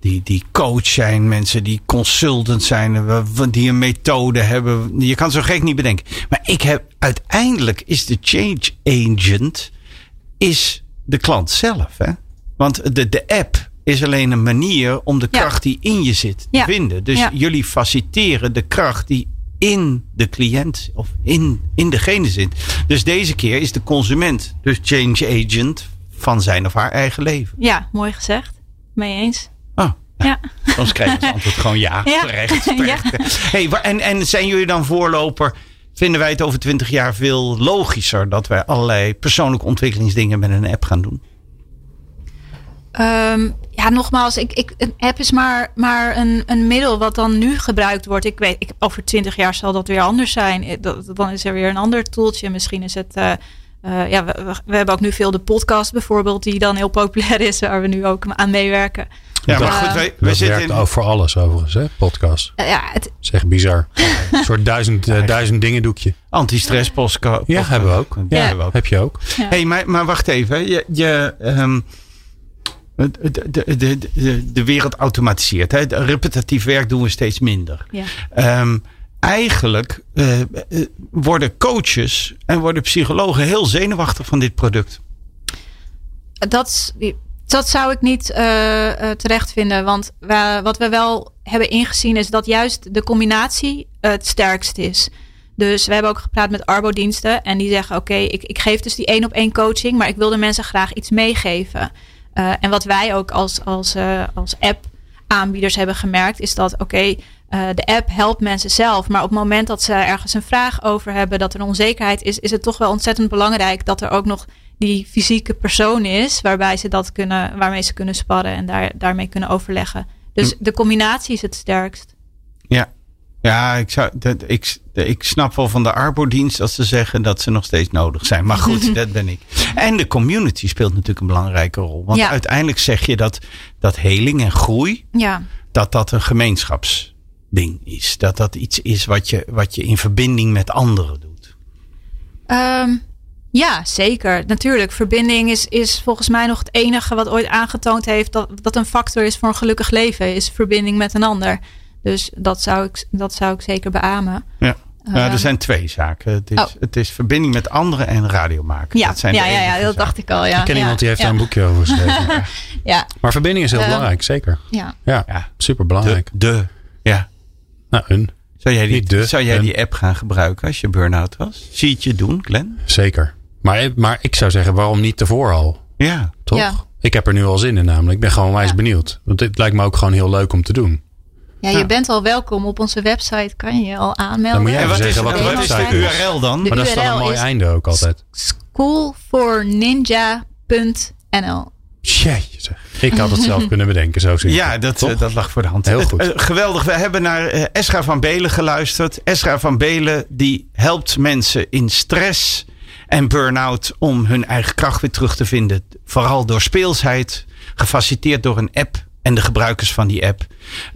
die, die coach zijn, mensen die consultant zijn, die een methode hebben. Je kan zo gek niet bedenken. Maar ik heb uiteindelijk is de change agent is de klant zelf. Hè? Want de, de app is alleen een manier om de Ja. kracht die in je zit te Ja. vinden. Dus Ja. jullie faciliteren de kracht die in de cliënt of in, in degene zit. Dus deze keer is de consument dus change agent van zijn of haar eigen leven. ja mooi gezegd. Mee eens. Oh, Ja. soms krijg je als antwoord gewoon ja. Ja. Terecht, terecht. Hey, en, en zijn jullie dan voorloper? Vinden wij het over twintig jaar veel logischer dat wij allerlei persoonlijke ontwikkelingsdingen met een app gaan doen? Ehm, ja, nogmaals, ik, ik, een app is maar, maar een, een middel wat dan nu gebruikt wordt. Ik weet, ik, over twintig jaar zal dat weer anders zijn. Eh, dan is er weer een ander toeltje. Misschien is het. eh, eh, ja, we, we, hebben ook nu veel de podcast bijvoorbeeld, die dan heel populair is, waar we nu ook aan meewerken. Ja, maar goed, wij, wij Dat zitten werkt in, ook voor alles overigens, hè? Podcast. Eh, ja, het, Dat is echt bizar. Een soort duizend, eh, duizend dingen doekje. anti-stress postcard. Ja, hebben we ook. Ja, Ja. hebben we ook. Heb je ook. ja. Hey, maar, maar wacht even. Je, je, ehm, de, de, de, de, de wereld automatiseert. Hè? De repetitief werk doen we steeds minder. ja. Ehm, eigenlijk eh, eh, worden coaches en worden psychologen heel zenuwachtig van dit product. dat, dat zou ik niet eh, terecht vinden. Want we, wat we wel hebben ingezien is dat juist de combinatie het sterkst is. Dus we hebben ook gepraat met arbodiensten. En die zeggen: Oké, ik, ik geef dus die één op één coaching. Maar ik wil de mensen graag iets meegeven. En wat wij ook als, als, als app aanbieders hebben gemerkt, is dat oké, eh, de app helpt mensen zelf. Maar op het moment dat ze ergens een vraag over hebben, dat er een onzekerheid is, is het toch wel ontzettend belangrijk dat er ook nog die fysieke persoon is, waarbij ze dat kunnen, waarmee ze kunnen sparren en daar, daarmee kunnen overleggen. Dus de combinatie is het sterkst. Ja, ja ik, zou, dat, ik, ik snap wel van de arbodienst dat ze zeggen dat ze nog steeds nodig zijn. Maar goed, dat ben ik. En de community speelt natuurlijk een belangrijke rol. Want Ja. uiteindelijk zeg je dat, dat heling en groei, Ja, dat dat een gemeenschapsding is. Dat dat iets is wat je, wat je in verbinding met anderen doet. Ehm, ja zeker. Natuurlijk. Verbinding is, is volgens mij nog het enige wat ooit aangetoond heeft dat, dat een factor is voor een gelukkig leven, is verbinding met een ander. Dus dat zou ik, dat zou ik zeker beamen. Ja. Ja, er Ehm. zijn twee zaken. Het is, Oh. het is verbinding met anderen en radio maken. Ja, dat zijn ja, ja, ja, dat zaken. dacht ik al. Ja. Ik ken ja, iemand die heeft ja, daar een boekje over geschreven. Ja, maar verbinding is heel Ehm, belangrijk, zeker. ja. Ja, Ja. super De, belangrijk. de, ja. Nou, een. Zou jij, die, de, zou jij een. die app gaan gebruiken als je burn-out was? Zie je het je doen, Glenn? Zeker. Maar, maar ik zou zeggen, waarom niet tevoren al? Ja. Toch? Ja. Ik heb er nu al zin in namelijk. Ik ben gewoon wijs Ja. benieuwd. Want dit lijkt me ook gewoon heel leuk om te doen. Ja, je Ja. bent al welkom. Op onze website kan je je al aanmelden. Dan moet jij En wat even is, zeggen wat de wat is website de is. URL dan? De Maar dat is dan een URL mooi is- einde ook altijd. Schoolforninja.nl Jeetje. Ik had het zelf kunnen bedenken, zo zie Ja, dat, eh, dat lag voor de hand. Heel goed. eh, geweldig. We hebben naar eh, Esra van Belen geluisterd. Esra van Belen die helpt mensen in stress en burn-out om hun eigen kracht weer terug te vinden. Vooral door speelsheid. Gefaciliteerd door een app en de gebruikers van die app.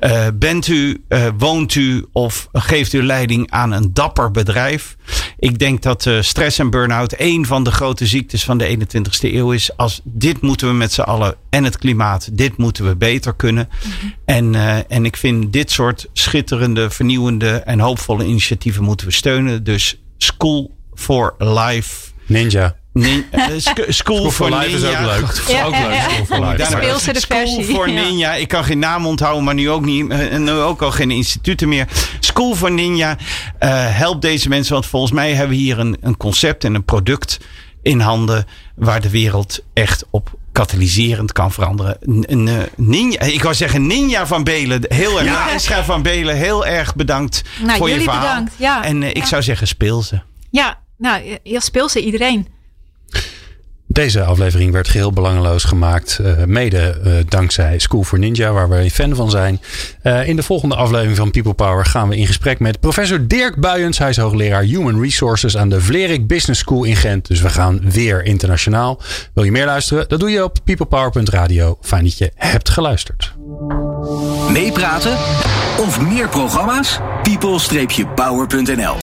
Uh, bent u, uh, woont u of geeft u leiding aan een dapper bedrijf? Ik denk dat uh, stress en burn-out een van de grote ziektes van de 21ste eeuw is. Als dit moeten we met z'n allen en het klimaat, dit moeten we beter kunnen. Mm -hmm. en, en ik vind dit soort schitterende, vernieuwende en hoopvolle initiatieven moeten we steunen. Dus School for Life. Ninja. Nin, uh, school, school for Ninja. is ook leuk. Ja, ook ja, leuk. ja. School for Life. Daarna Speelse de School versie. for. Ninja. Ik kan geen naam onthouden, maar nu ook, niet, uh, nu ook al geen instituten meer. School for Ninja. Uh, help deze mensen, want volgens mij hebben we hier een, een concept en een product in handen waar de wereld echt op katalyserend kan veranderen. Ninja, ik wou zeggen Ninja van Belen. Heel erg. Ja. Escha van Belen, heel erg bedankt Nou, voor je verhaal. bedankt. Ja. En uh, ik Ja. zou zeggen, speel ze. Ja, nou, je speelt ze iedereen. Deze aflevering werd geheel belangeloos gemaakt. Uh, mede uh, dankzij School for Ninja, waar wij fan van zijn. Uh, in de volgende aflevering van People Power gaan we in gesprek met professor Dirk Buyens. Hij is hoogleraar Human Resources aan de Vlerik Business School in Gent. Dus we gaan weer internationaal. Wil je meer luisteren? Dat doe je op peoplepower.radio. Fijn dat je hebt geluisterd. Meepraten of meer programma's? people-power.nl